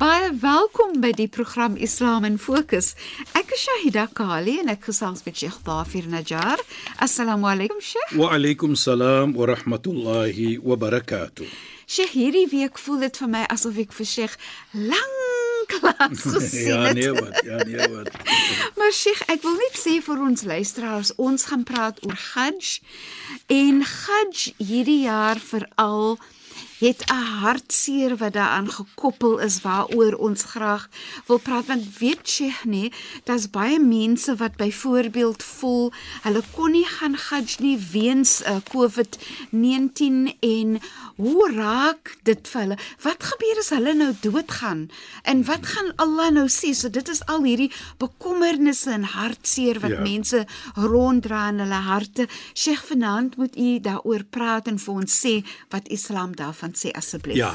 Baie welkom by die program Islam in Fokus. Ek is Shahida Kali en ek gesels met Sheikh Dafir Najjar. Assalamu alaykum Sheikh. Wa alaykum salaam wa rahmatullahi wa barakatuh. Sheikh, hierdie week voel dit vir my asof ek vir Sheikh lank lank gesien ja, het. nee wat, ja, nee wat. Maar Sheikh, ek wil net sê vir ons luisteraars, ons gaan praat oor Hajj en Hajj hierdie jaar veral het 'n hartseer wat daaraan gekoppel is waaroor ons graag wil praat want weet Sheikh nee, daar's baie mense wat byvoorbeeld voel hulle kon nie gaan Hajj nie weens uh, COVID-19 en hoe raak dit vir hulle? Wat gebeur as hulle nou doodgaan? En wat gaan Allah nou sê? So dit is al hierdie bekommernisse en hartseer wat Ja. ja. mense ronddra in hulle harte. Sheikh vanaand moet u daaroor praat en vir ons sê wat Islam daarvan sê asseblief. Ja.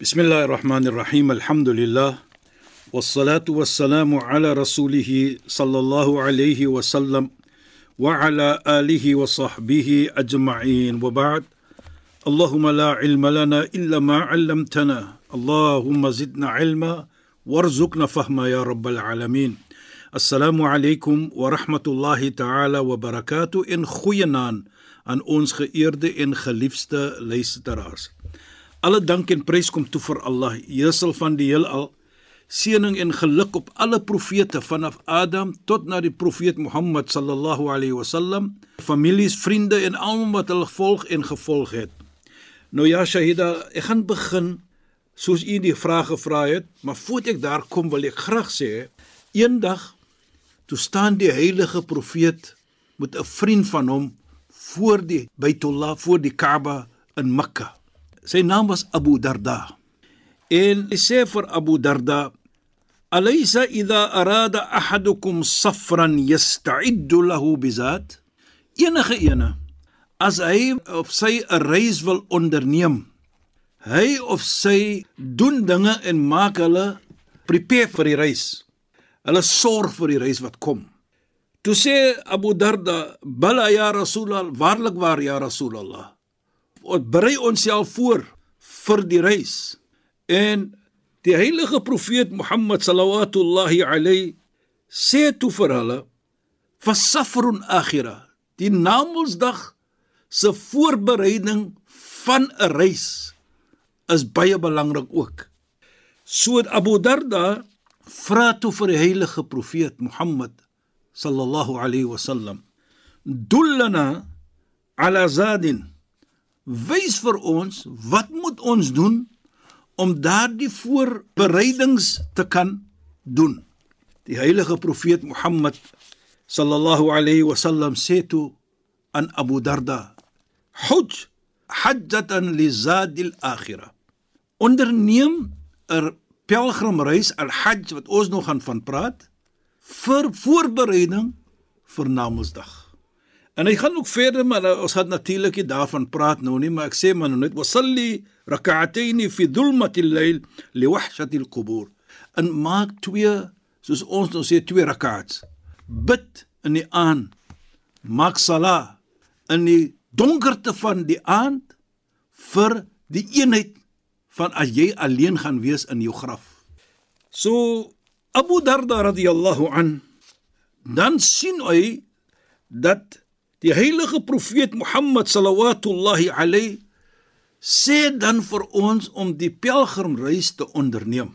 Bismillahir Rahmanir Rahim. Alhamdulillah. والصلاة والسلام على رسوله صلى الله عليه وسلم وعلى آله وصحبه أجمعين وبعد اللهم لا علم لنا إلا ما علمتنا اللهم زدنا علما وارزقنا فهما يا رب العالمين السلام عليكم ورحمة الله تعالى وبركاته إن خينان aan ons geëerde en geliefde luisteraars. Alle dank en prys kom toe vir Allah, Heersel van die heelal. Seëning en geluk op alle profete vanaf Adam tot na die profeet Mohammed sallallahu alayhi wasallam, families, vriende en almal wat hulle volg en gevolg het. Nou ja, Shahida, ek gaan begin soos u die vraag gevra het, maar voordat ek daar kom wil ek graag sê, eendag toe staan die heilige profeet met 'n vriend van hom voor die Baitullah, voor die Kaaba in Mekka. Sy naam was Abu Darda. En hy sê vir Abu Darda: "Alaysa idha arada ahadukum safran yasta'iddu lahu bizat?" Enige ene as hy of sy 'n reis wil onderneem, hy of sy doen dinge en maak hulle prepare vir die reis. Hulle sorg vir die reis wat kom. Toe sê Abu Darda, "Bala ya Rasulullah, waarlik waar ya Rasulullah. Berei onsself voor vir die reis." En die heilige profeet Mohammed sallallahu alayhi sê toe vir hulle, "Fasafrun akhira." Die Namedsdag se voorbereiding van 'n reis is baie belangrik ook. So Abu Darda vra toe vir die heilige profeet Mohammed sallallahu alayhi wasallam dullana ala zadin wys vir ons wat moet ons doen om daardie voorbereidings te kan doen die heilige profeet Mohammed sallallahu alayhi wasallam sê toe aan Abu Darda hujj hajjatan li zadil akhirah onderneem 'n pelgrimreis al-hajj wat ons nog gaan van praat vir voorbereiding vir Namedsdag. En hy gaan ook verder maar nou, ons gaan natuurlik nie daarvan praat nou nie, maar ek sê maar nou net wasalli rak'atayn fi dhulmati al-layl li wahshati al-qubur. En maak twee soos ons nou sê twee rak'ats. Bid in die aand. Maak sala in die donkerte van die aand vir die eenheid van as jy alleen gaan wees in jou graf. So Abu Darda radhiyallahu an dan sien hy dat die heilige profeet Mohammed sallallahu alayhi sê dan vir ons om die pelgrimreis te onderneem.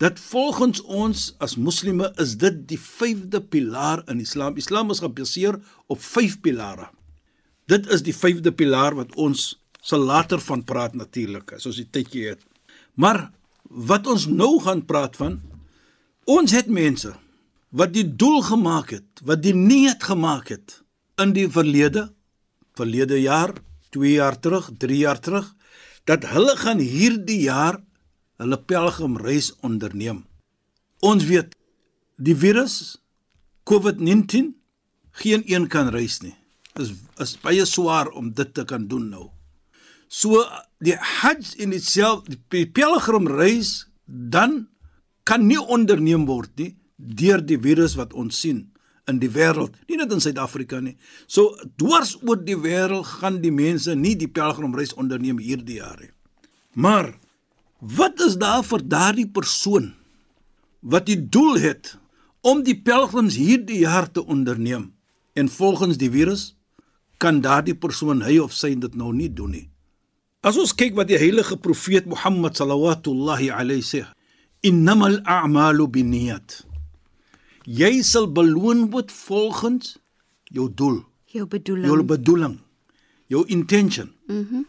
Dat volgens ons as moslime is dit die 5de pilaar in Islam. Islam is gebaseer op 5 pilare. Dit is die 5de pilaar wat ons sal later van praat natuurlik as ons die tydjie het. Maar wat ons nou gaan praat van ons het mense wat die doel gemaak het, wat die niet gemaak het in die verlede, verlede jaar, 2 jaar terug, 3 jaar terug, dat hulle gaan hierdie jaar hulle pelgrimreis onderneem. Ons weet die virus COVID-19 geen een kan reis nie. Is is baie swaar om dit te kan doen nou. So die Hajj in itself, die pelgrimreis dan kan nie onderneem word nie deur die virus wat ons sien in die wêreld, nie net in Suid-Afrika nie. So dwars oor die wêreld gaan die mense nie die pelgrimreis onderneem hierdie jaar nie. Maar wat is daar vir daardie persoon wat die doel het om die pelgrims hierdie jaar te onderneem en volgens die virus kan daardie persoon hy of sy dit nou nie doen nie. As ons kyk wat die heilige profeet Mohammed sallallahu alayhi sê, innamal a'malu binniyat. Jy sal beloon word volgens jou doel, Jou bedoeling. jou bedoeling, jou intention. Mhm. Mm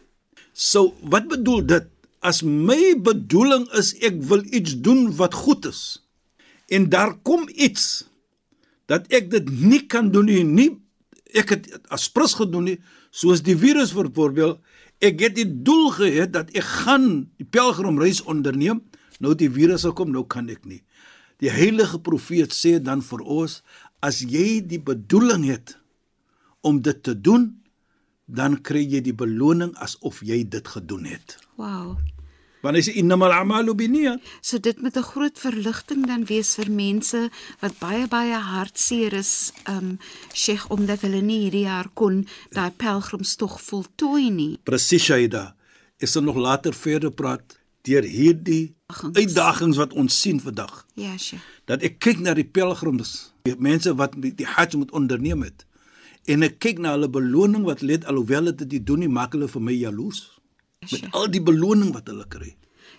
So wat bedoel dit? As my bedoeling is ek wil iets doen wat goed is en daar kom iets dat ek dit nie kan doen nie, nie ek het as prins gedoen nie, soos die virus voorbeeld, ek het die doel gehad dat ek gaan die pelgrimreis onderneem, nou die virus gekom, nou kan ek nie. Die heilige profeet sê dan vir ons, as jy die bedoeling het om dit te doen, dan kry jy die beloning asof jy dit gedoen het. Wow. Want hy sê innamal a'malu binniyat. So dit moet 'n groot verligting dan wees vir mense wat baie baie hartseer is, um Sheikh omdat hulle nie hierdie jaar kon daai pelgrimstog voltooi nie. Presies Shaida. Ek sal nog later verder praat deur hierdie Uitdagings. uitdagings wat ons sien vandag. Ja, Sheikh. Dat ek kyk na die pelgrims, die mense wat die Hajj moet onderneem het. En ek kyk na hulle beloning wat let alhoewel dit dit doen nie maak hulle vir my jaloers. Met Sheikh. al die beloning wat hulle kry.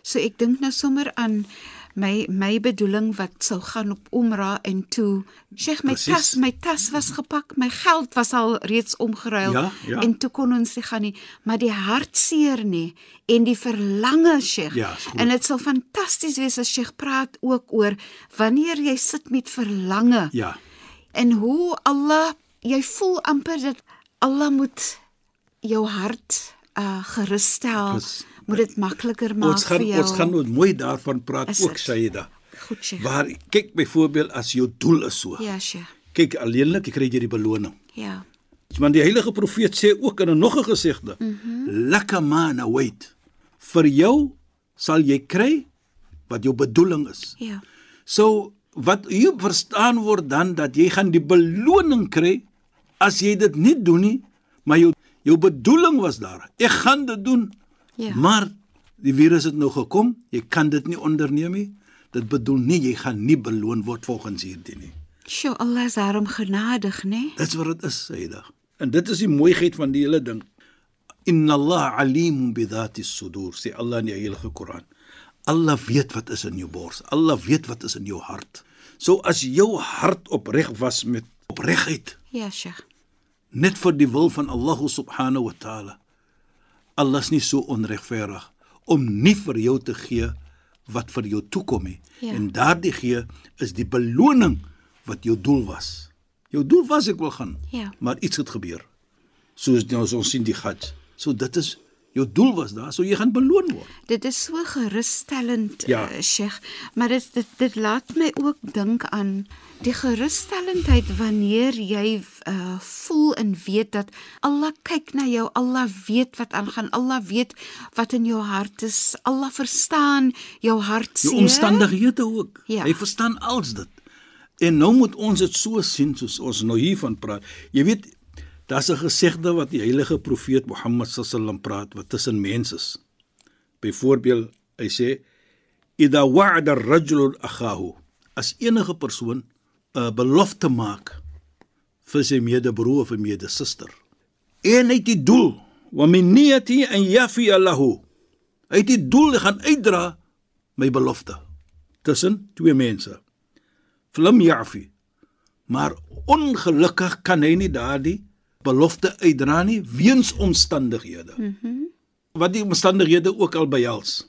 So ek dink nou sommer aan my my bedoeling wat sou gaan op Umrah en toe Sheikh my Precies. tas my tas was gepak, my geld was al reeds omgeruil Ja, ja. en toe kon ons nie gaan nie, maar die hartseer nie en die verlange Sheikh. Ja, en dit sal fantasties wees as Sheikh praat ook oor wanneer jy sit met verlange Ja. en hoe Allah jy voel amper dat Allah moet jou hart uh gerusstel, Pres- moet dit makliker maak Ons gaan vir jou. ons gaan nooit mooi daarvan praat Is ook dit? Shaida. Goed, Sheikh. Waar kyk byvoorbeeld as jou doel is so. Ja, Sheikh. Kyk alleenlik kry jy die beloning. Ja. Want die heilige profeet sê ook in 'n nog 'n gesegde: mm -hmm. "Lekker man, wait. Vir jou sal jy kry wat jou bedoeling is." Ja. So wat hier verstaan word dan dat jy gaan die beloning kry as jy dit nie doen nie, maar jou jou bedoeling was daar. Ek gaan dit doen. Ja. Maar die virus het nou gekom, jy kan dit nie onderneem nie. Dit bedoel nie jy gaan nie beloon word volgens hierdie nie. Sjoe, Allah is daarom genadig, né? Dit's wat dit is, Saida. En dit is die mooiheid van die hele ding. Inna Allah alimun bi dhati sudur, sê Allah in die heilige Koran. Allah weet wat is in jou bors. Allah weet wat is in jou hart. So as jou hart opreg was met opregheid, Ja, Sheikh. net vir die wil van Allah subhanahu wa taala. Allah is nie so onregverdig om nie vir jou te gee wat vir jou toekom nie. Ja. En daardie gee is die beloning wat jou doel was. Jou doel was ek wil gaan. Ja. Maar iets het gebeur. Soos so ons sien die gat. So dit is jou doel was daar, so jy gaan beloon word. Dit is so gerusstellend, Ja. uh, Sheikh, maar dit dit dit laat my ook dink aan die gerusstellendheid wanneer jy uh voel en weet dat Allah kyk na jou, Allah weet wat aangaan, Allah weet wat in jou hart is, Allah verstaan jou hartseer. Die omstandighede ook. Ja. Hy verstaan alles dit. En nou moet ons dit so sien soos ons nou hiervan praat. Jy weet, daar's 'n gesegde wat die heilige profeet Mohammed sallam praat wat tussen mense is. Byvoorbeeld, hy sê: "Idha wa'ada ar-rajulu akhahu" As enige persoon 'n belofte maak vir sy medebroer of medesuster en hy het die doel wa min niyati an yafi lahu. Hy het die doel gaan uitdra my belofte tussen twee mense. Flam yafi. Maar ongelukkig kan hy nie daardie belofte uitdra nie weens omstandighede mm -hmm. wat die omstandighede ook al behels.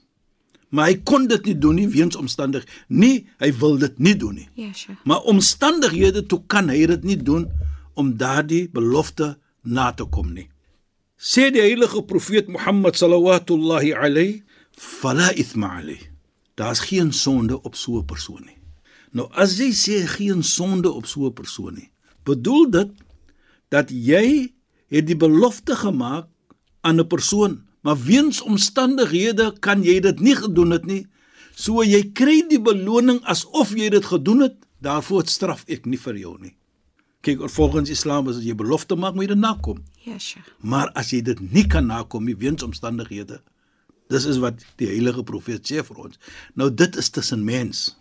Maar hy kon dit nie doen nie weens omstandig. Nie, hy wil dit nie doen nie. Ja, sure. Maar omstandighede toe kan hy dit nie doen om daardie belofte na te kom nie. Sê die heilige profeet Mohammed sallallahu alayhi fala ithma alayhi. Daar's geen sonde op so 'n persoon nie. Nou as jy sê geen sonde op so 'n persoon nie, bedoel dit dat jy het die belofte gemaak aan 'n persoon, maar weens omstandighede kan jy dit nie gedoen het nie. So jy kry die beloning asof jy dit gedoen het, daarvoor straf ek nie vir jou nie. Kyk, volgens Islam as jy belofte maak, moet jy dit nakom. Ja, sure. Maar as jy dit nie kan nakom nie weens omstandighede, dis is wat die heilige profeet sê vir ons. Nou dit is tussen mens.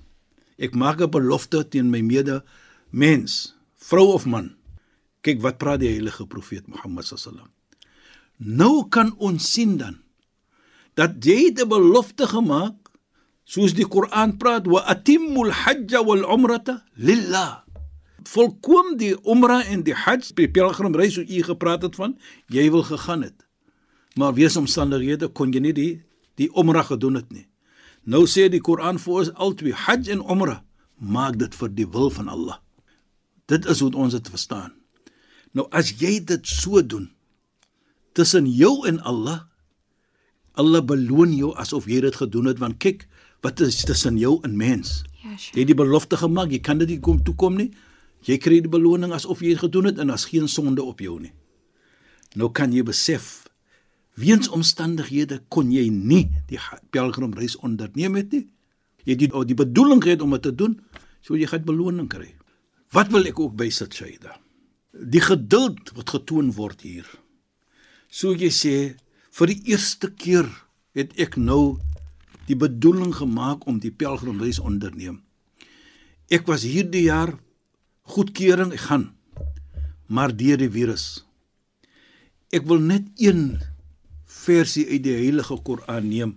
Ek maak 'n belofte teen my mede mens, vrou of man. Kyk wat praat die heilige profeet Mohammed sallam. Nou kan ons sien dan dat jy 'n belofte gemaak soos die Koran praat wa atimmul hajj wal umrata lillah. Volkom die umra en die hajj, die pelgrimreis wat u gepraat het van, jy wil gegaan het. Maar wees omstandighede kon jy nie die die umra gedoen het nie. Nou sê die Koran vir ons albei hajj en umra, maak dit vir die wil van Allah. Dit is hoe ons dit verstaan. Nou as jy dit so doen tussen jou en Allah, Allah beloon jou asof jy dit gedoen het want kyk wat is tussen jou en mens. Ja, Jy sure. het die belofte gemaak, jy kan dit nie kom toekom nie. Jy kry die beloning asof jy dit gedoen het en daar's geen sonde op jou nie. Nou kan jy besef weens omstandighede kon jy nie die pelgrimreis onderneem het nie. Jy het die, die bedoeling gehad om dit te doen, so jy gaan beloning kry. Wat wil ek ook bysit Shaida? Die geduld wat getoon word hier. So jy sê vir die eerste keer het ek nou die bedoeling gemaak om die pelgrimreis onderneem. Ek was hierdie jaar goedkeuring ek gaan maar deur die virus. Ek wil net een versie uit die Heilige Koran neem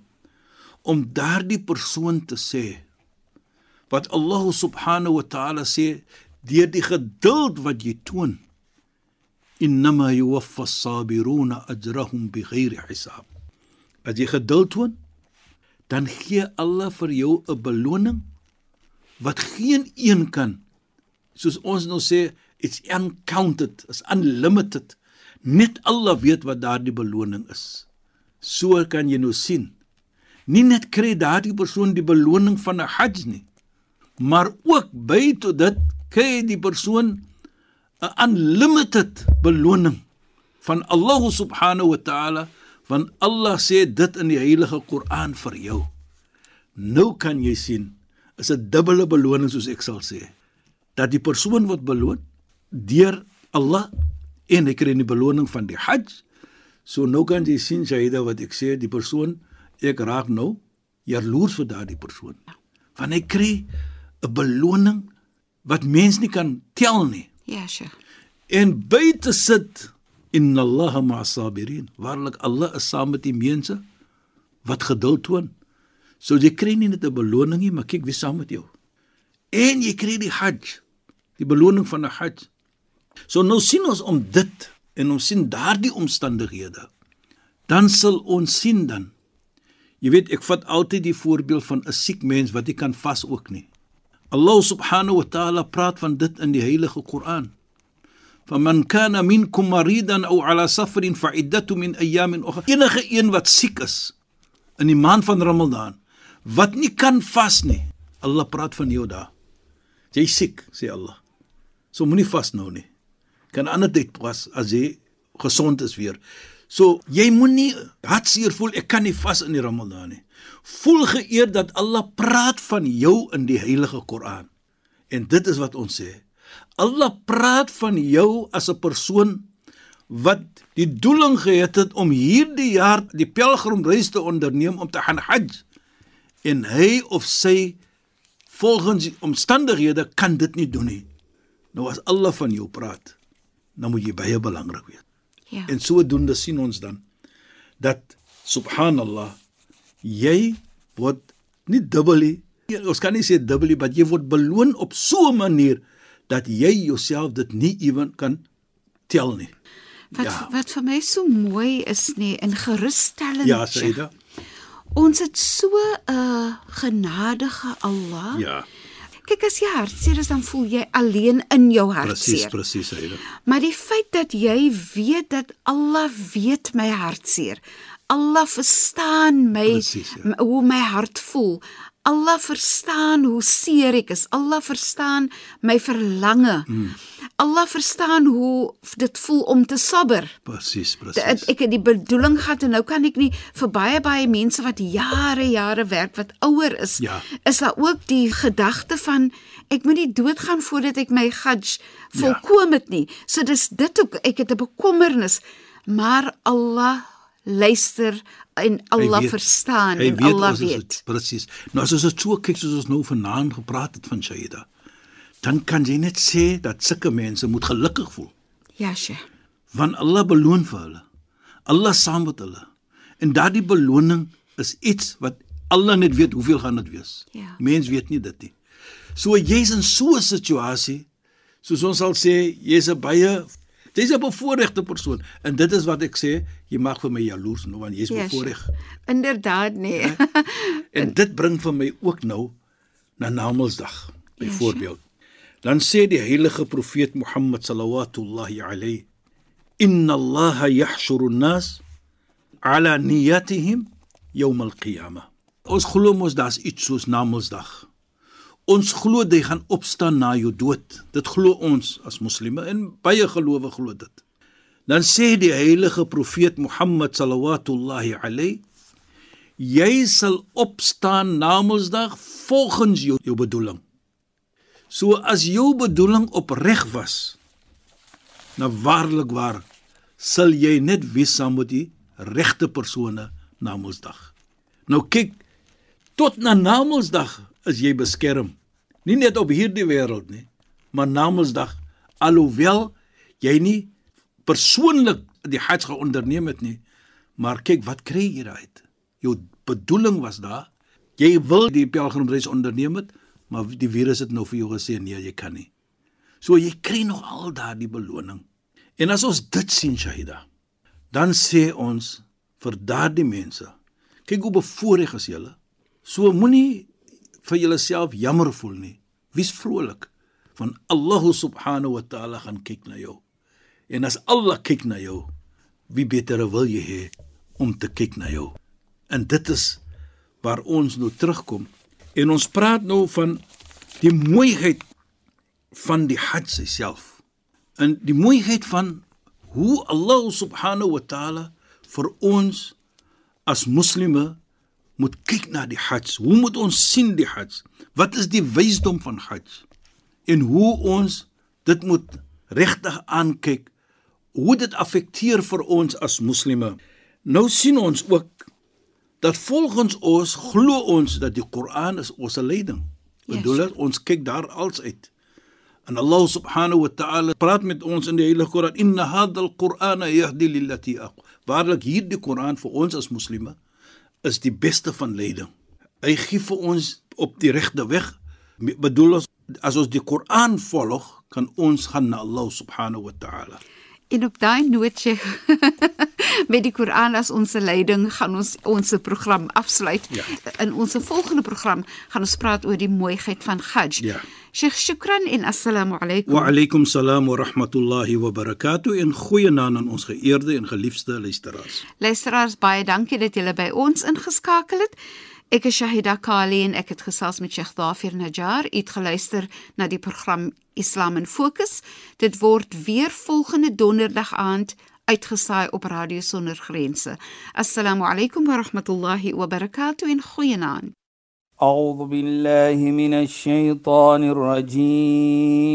om daardie persoon te sê wat Allah subhanahu wa ta'ala sê deur die geduld wat jy toon innama yuwaffa as-sabiruna ajrahum bighairi hisab as jy geduld toon dan gee Allah vir jou 'n beloning wat geen een kan. Soos ons nou sê it's uncounted is unlimited. Net Allah weet wat daardie beloning is. So kan jy nou sien. Nie net kry daardie persoon die beloning van 'n hajj nie maar ook by tot dit kry die persoon 'n unlimited beloning van Allah subhanahu wa ta'ala want Allah sê dit in die heilige Koran vir jou nou kan jy sien is 'n dubbele beloning soos ek sal sê dat die persoon wat beloon deur Allah en hy kry die beloning van die Hajj. So nou kan jy sien Shaida wat ek sê, die persoon ek raak nou jaloers vir daardie persoon. Want hy kry 'n beloning wat mens nie kan tel nie. Ja, sure. En buite sit inna Allah ma'asabirin. Waarlik Allah is saam met die mense wat geduld toon. So jy kry nie net 'n beloning nie, maar kyk wie saam met jou. En jy kry die Hajj, die beloning van 'n Hajj. So nou sien ons om dit en ons sien daardie omstandighede. Dan sal ons sien dan. Jy weet ek vat altyd die voorbeeld van 'n siek mens wat nie kan vas ook nie. Allah subhanahu wa ta'ala praat van dit in die heilige Koran. فمن كان منكم مريضا او على سفر فعدته من ايام اخرى enige een wat siek is in die maand van Ramadan wat nie kan vas nie Allah praat van jou daar jy siek sê Allah so moenie vas nou nie kan ander tyd pas as jy gesond is weer so jy moenie hartseer voel ek kan nie vas in die Ramadan nie voel geëer dat Allah praat van jou in die heilige Koran en dit is wat ons sê Allah praat van jou as 'n persoon wat die doeling gehad het om hierdie jaar die pelgrimreis te onderneem om te gaan Hajj en hy of sy volgens die omstandighede kan dit nie doen nie. Nou as Allah van jou praat, dan moet jy baie belangrik weet. Ja. En sodoende sien ons dan dat subhanallah jy word nie dubbelie ons kan nie sê dubbelie maar jy word beloon op so 'n manier dat jy jouself dit nie ewen kan tel nie. Wat Ja. wat vir my so mooi is nê en gerusstellend. Ja. Saida. Ons het so 'n uh, genadige Allah. Ja, Kyk as jy hartseer is dan voel jy alleen in jou presies, hartseer. presies, Saida. Maar die feit dat jy weet dat Allah weet my hartseer. Allah verstaan my Presies, ja. hoe my hart voel. Allah verstaan hoe seer ek is. Allah verstaan my verlange. Hmm. Allah verstaan hoe dit voel om te sabber. Presies, presies. Ek het die bedoeling gehad en nou kan ek nie vir baie baie mense wat jare jare werk wat ouer is, Ja. is daar ook die gedagte van ek moet nie doodgaan voordat ek my Hajj volkom het nie. So dis dit ook ek het 'n bekommernis, maar Allah luister en Allah weet- verstaan en Allah ons weet. Presies. Nou as ons dit so kyk soos ons nou vanaand gepraat het van Shaida, dan kan jy net sê dat sulke mense moet gelukkig voel, Ja, Sheikh. want Allah beloon vir hulle. Allah saam met hulle. En daardie beloning is iets wat Allah net weet hoeveel gaan dit wees. Ja. Mens weet nie dit nie. So jy's in so 'n situasie, soos ons sal sê, jy's 'n baie jy's 'n bevoorregte persoon en dit is wat ek sê, jy mag vir my jaloers nou want jy's Ja, bevoorreg. Sheikh. Inderdaad nee. En dit bring vir my ook nou na Namedsdag byvoorbeeld. Dan sê die heilige profeet Mohammed sallallahu alayhi inna Allah yahshuru an-nas ala niyatihim yawm al-qiyamah. Ons glo mos daar's iets soos Namedsdag. Ons glo jy gaan opstaan na jou dood. Dit glo ons as moslimme en baie gelowe glo dit. Dan sê die heilige profeet Mohammed sallallahu alayhi jy sal opstaan na Namedsdag volgens jou, jou bedoeling. So as jou bedoeling opreg was, nou waarlik waar sal jy net wees saam met die regte persone na Namedsdag. Nou kyk tot na Namedsdag is jy beskerm. Nie net op hierdie wêreld nie, maar Namedsdag alhoewel jy nie persoonlik die Hajj geonderneem het nie, maar kyk wat kry jy daaruit? Jou bedoeling was daar. Jy wil die pelgrimreis onderneem het, maar die virus het nou vir jou gesê nee, jy kan nie. So jy kry nog al daardie beloning. En as ons dit sien Shahida, dan sê ons vir daardie mense, kyk hoe bevoorreg is julle. So moenie vir julleself jammer voel nie. Wees vrolik want Allah subhanahu wa ta'ala gaan kyk na jou. En as Allah kyk na jou, wie beter wil jy hê om te kyk na jou? En dit is waar ons nou terugkom. En ons praat nou van die mooiheid van die Hajj self. En die mooiheid van hoe Allah subhanahu wa ta'ala vir ons as moslime moet kyk na die Hajj. Hoe moet ons sien die Hajj? Wat is die wysdom van Hajj? En hoe ons dit moet regtig aankyk hoe dit affekteer vir ons as moslime. Nou sien ons ook dat volgens ons glo ons dat die Koran is ons leiding. Bedoel yes. ons kyk daar als uit. En Allah subhanahu wa ta'ala praat met ons in die Heilige Koran, "Inna hadha al-Qur'ana yahdi lillati aqwa." Waarlik hierdie Koran vir ons as moslime is die beste van leiding. Hy gee vir ons op die regte weg. Bedoel ons as ons die Koran volg, kan ons gaan na Allah subhanahu wa ta'ala. En op daai nootjie met die Koran as ons leiding gaan ons ons program afsluit. Ja. In ons volgende program gaan ons praat oor die mooiheid van Hajj. Ja. Sheikh Shukran en assalamu alaykum. Wa alaykum salaam wa rahmatullahi wa barakatuh en goeienaand aan ons geëerde en geliefde luisteraars. Luisteraars, baie dankie dat julle by ons ingeskakel het. Ek is Shahida Kali en ek het gesels met Sheikh Dafir Najjar. U het geluister na die program Islam in Fokus. Dit word weer volgende donderdag aand uitgesaai op Radio Sonder Grense. Assalamu alaykum wa rahmatullahi wa barakatuh en goeienaand. أعوذ بالله من الشيطان الرجيم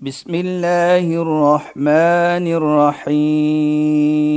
بسم الله الرحمن الرحيم